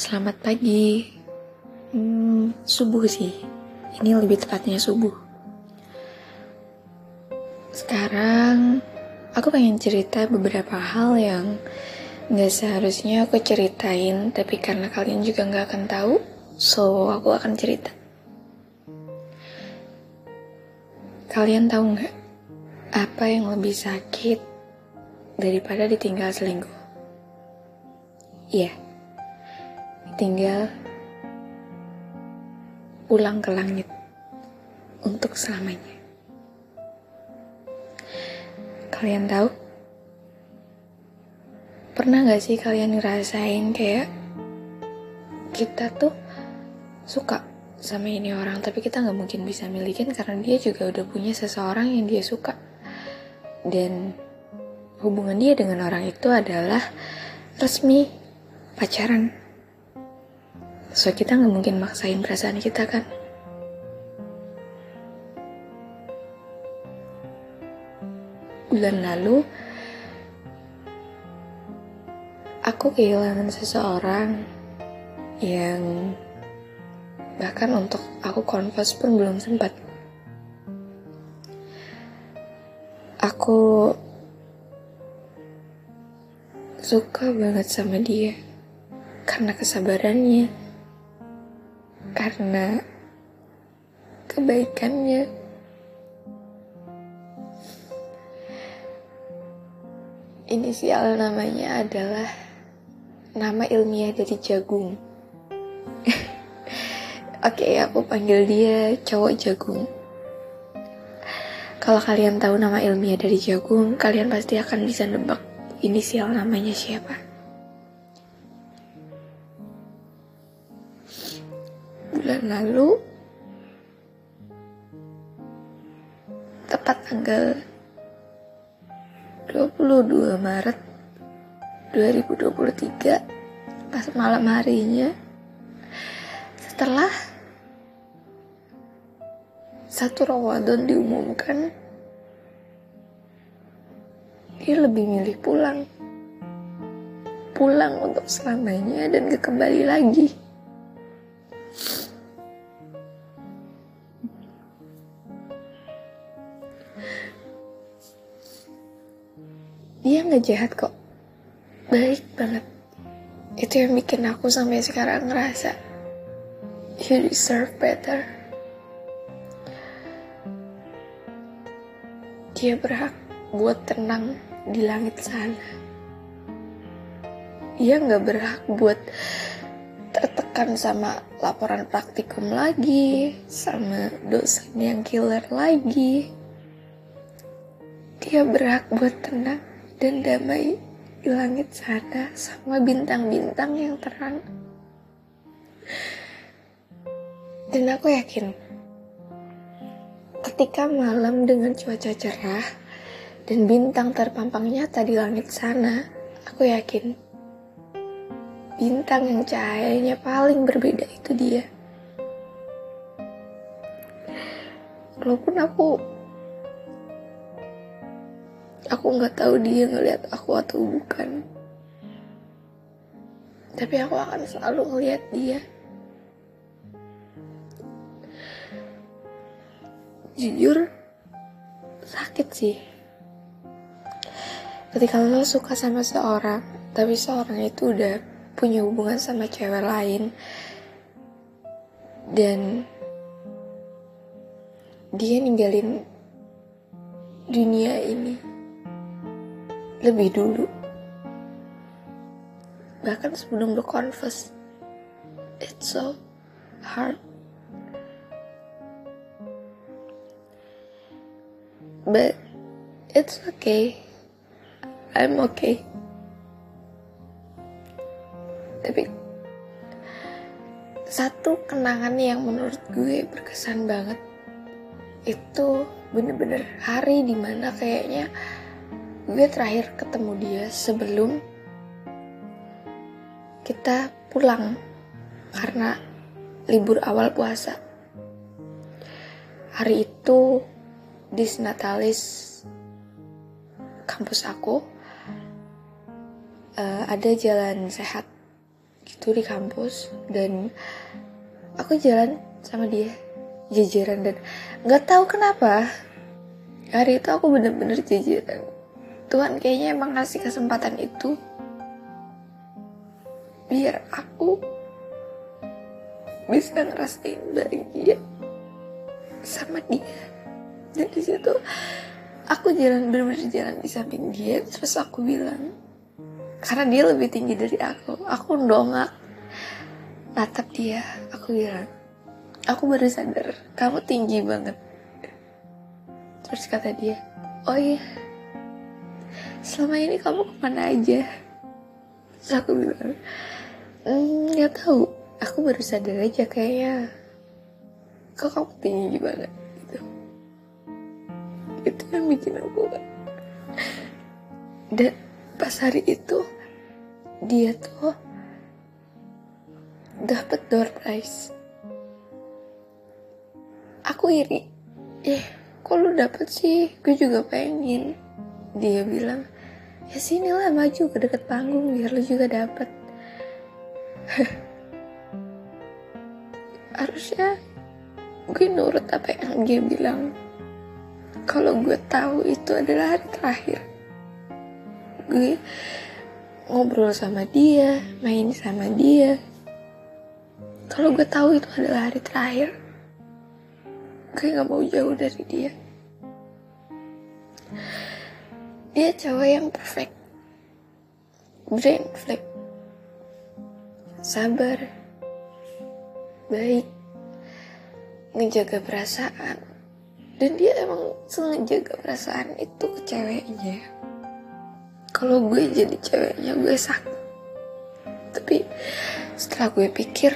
Selamat pagi. Hmm, subuh sih. Ini lebih tepatnya subuh. Sekarang aku pengen cerita beberapa hal yang nggak seharusnya aku ceritain, tapi karena kalian juga nggak akan tahu, so aku akan cerita. Kalian tahu nggak apa yang lebih sakit daripada ditinggal selingkuh? Iya, tinggal pulang ke langit untuk selamanya. Kalian tahu? Pernah gak sih kalian ngerasain kayak kita tuh suka sama ini orang tapi kita nggak mungkin bisa milikin karena dia juga udah punya seseorang yang dia suka dan hubungan dia dengan orang itu adalah resmi pacaran. So kita nggak mungkin maksain perasaan kita kan. Bulan lalu, aku kehilangan seseorang yang bahkan untuk aku confess pun belum sempat. Aku suka banget sama dia karena kesabarannya, karena kebaikannya. Inisial namanya adalah nama ilmiah dari jagung. Oke, okay, aku panggil dia cowok jagung. Kalau kalian tahu nama ilmiah dari jagung, kalian pasti akan bisa nebak inisial namanya siapa. Bulan lalu, tepat tanggal 22 Maret 2023, pas malam harinya, setelah satu Ramadan diumumkan, dia lebih milih pulang. Pulang untuk selamanya dan kembali lagi. Dia gak jahat kok. Baik banget. Itu yang bikin aku sampai sekarang ngerasa you deserve better. Dia berhak buat tenang di langit sana. Dia nggak berhak buat tertekan sama laporan praktikum lagi, sama dosen yang killer lagi. Dia berhak buat tenang dan damai di langit sana sama bintang-bintang yang terang. Dan aku yakin ketika malam dengan cuaca cerah dan bintang terpampang nyata di langit sana, aku yakin bintang yang cahayanya paling berbeda itu dia. Walaupun aku aku nggak tahu dia ngelihat aku atau bukan, tapi aku akan selalu ngelihat dia. Jujur, sakit sih. Ketika lo suka sama seorang tapi seorang itu udah punya hubungan sama cewek lain dan dia ninggalin dunia ini lebih dulu. Bahkan sebelum lo it's so hard. But it's okay. I'm okay. Tapi satu kenangan yang menurut gue berkesan banget itu bener-bener hari di mana kayaknya gue terakhir ketemu dia sebelum kita pulang karena libur awal puasa. Hari itu disnatalis kampus aku uh, ada jalan sehat gitu di kampus dan aku jalan sama dia jajaran dan nggak tahu kenapa hari itu aku bener-bener jajaran Tuhan kayaknya emang ngasih kesempatan itu. Biar aku bisa ngerasain bahagia sama dia. Dan di situ aku jalan bener-bener jalan di samping dia. Terus aku bilang karena dia lebih tinggi dari aku aku dongak natap dia. Aku bilang aku baru sadar kamu tinggi banget. Terus kata dia oh iya selama ini kamu ke mana aja? Terus aku bilang "Hmm, nggak tahu. Aku baru sadar aja kayaknya. Kok kamu tinggi banget? Gitu. Itu yang bikin aku dan pas hari itu dia tuh dapat door prize. Aku iri. Eh kok lu dapet sih? Gue juga pengen dia bilang ya sinilah maju ke deket panggung biar lu juga dapet. Harusnya gue nurut apa yang dia bilang. Kalau gue tahu itu adalah hari terakhir. Gue ngobrol sama dia main sama dia. Kalau gue tahu itu adalah hari terakhir gue nggak mau jauh dari dia dia cowok yang perfect. Brain flip. Sabar. Baik. Ngejaga perasaan. Dan dia emang sengaja perasaan itu ke ceweknya. Kalau gue jadi ceweknya gue sakit. Tapi setelah gue pikir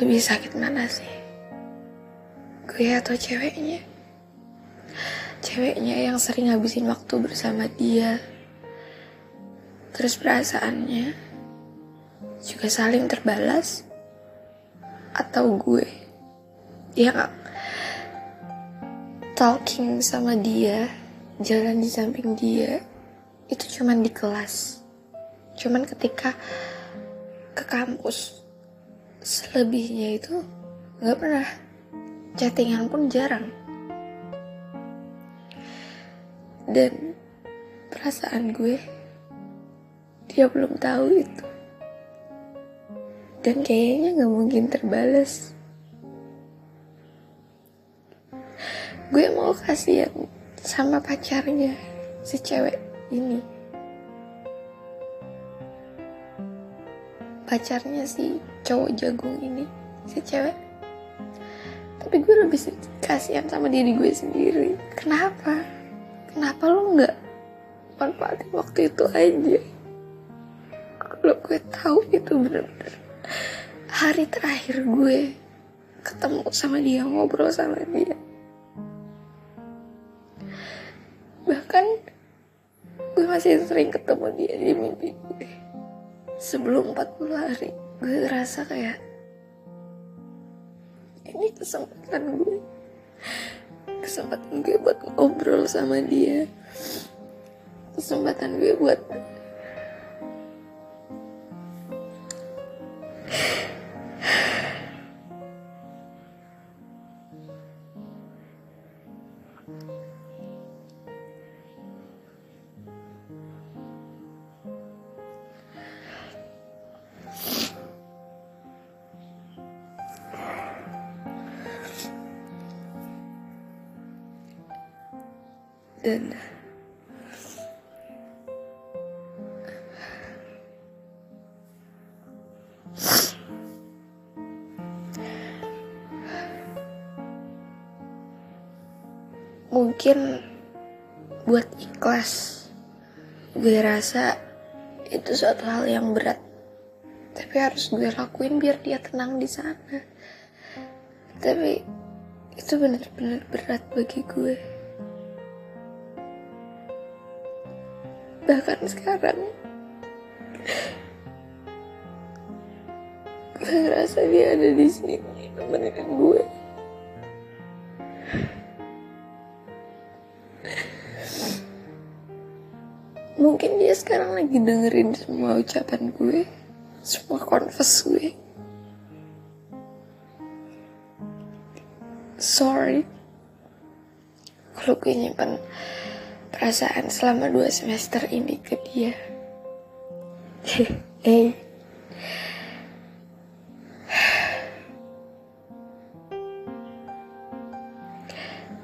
lebih sakit mana sih? Gue atau ceweknya ceweknya yang sering habisin waktu bersama dia. Terus perasaannya juga saling terbalas. Atau gue yang talking sama dia jalan di samping dia itu cuman di kelas. Cuman ketika ke kampus selebihnya itu nggak pernah. Chattingan pun jarang dan perasaan gue dia belum tahu itu. Dan kayaknya nggak mungkin terbalas. Gue mau kasihan sama pacarnya si cewek ini. Pacarnya si cowok jagung ini si cewek. Tapi gue lebih kasihan sama diri gue sendiri. Kenapa kenapa lo nggak manfaatin waktu itu aja? Kalau gue tahu itu bener-bener hari terakhir gue ketemu sama dia ngobrol sama dia. Bahkan gue masih sering ketemu dia di mimpi gue. Sebelum 40 hari gue ngerasa kayak ini kesempatan gue kesempatan gue buat ngobrol sama dia. Kesempatan gue buat dan mungkin buat ikhlas gue rasa itu suatu hal yang berat. Tapi harus gue lakuin biar dia tenang di sana. Tapi itu benar-benar berat bagi gue bahkan sekarang gue ngerasa dia ada di sini nemenin gue. Mungkin dia sekarang lagi dengerin semua ucapan gue semua confess gue. Sorry. Kalau gue nyimpan perasaan selama dua semester ini ke dia. Hey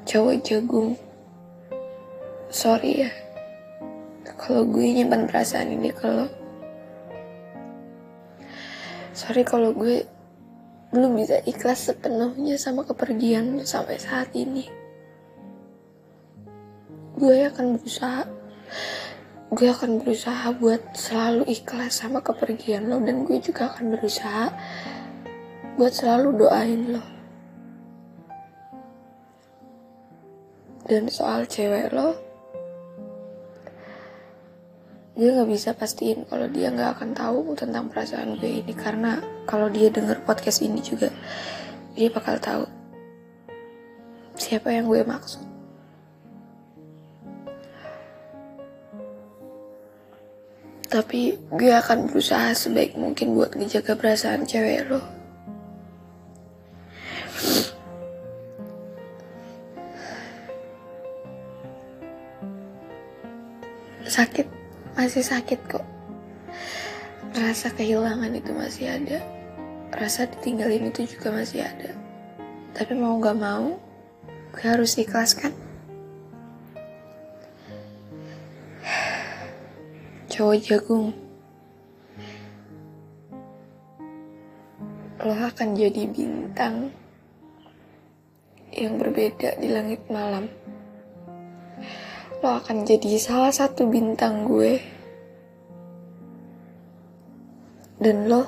cowok jagung. Sorry ya. Kalau gue nyimpan perasaan ini lo. Sorry kalau gue belum bisa ikhlas sepenuhnya sama kepergian sampai saat ini gue akan berusaha. Gue akan berusaha buat selalu ikhlas sama kepergian lo dan gue juga akan berusaha buat selalu doain lo. Dan soal cewek lo gue nggak bisa pastiin kalau dia nggak akan tahu tentang perasaan gue ini. Karena kalau dia denger podcast ini juga dia bakal tahu siapa yang gue maksud tapi gue akan berusaha sebaik mungkin buat ngejaga perasaan cewek lo. Sakit. Masih sakit kok. Rasa kehilangan itu masih ada. Rasa ditinggalin itu juga masih ada. Tapi mau gak mau gue harus ikhlas cowok jagung lo akan jadi bintang yang berbeda di langit malam lo akan jadi salah satu bintang gue. Dan lo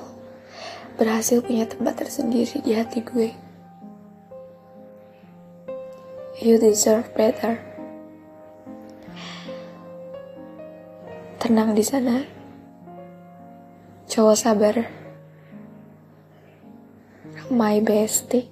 berhasil punya tempat tersendiri di hati gue. You deserve better. Tenang di sana. Cowok sabar. My bestie.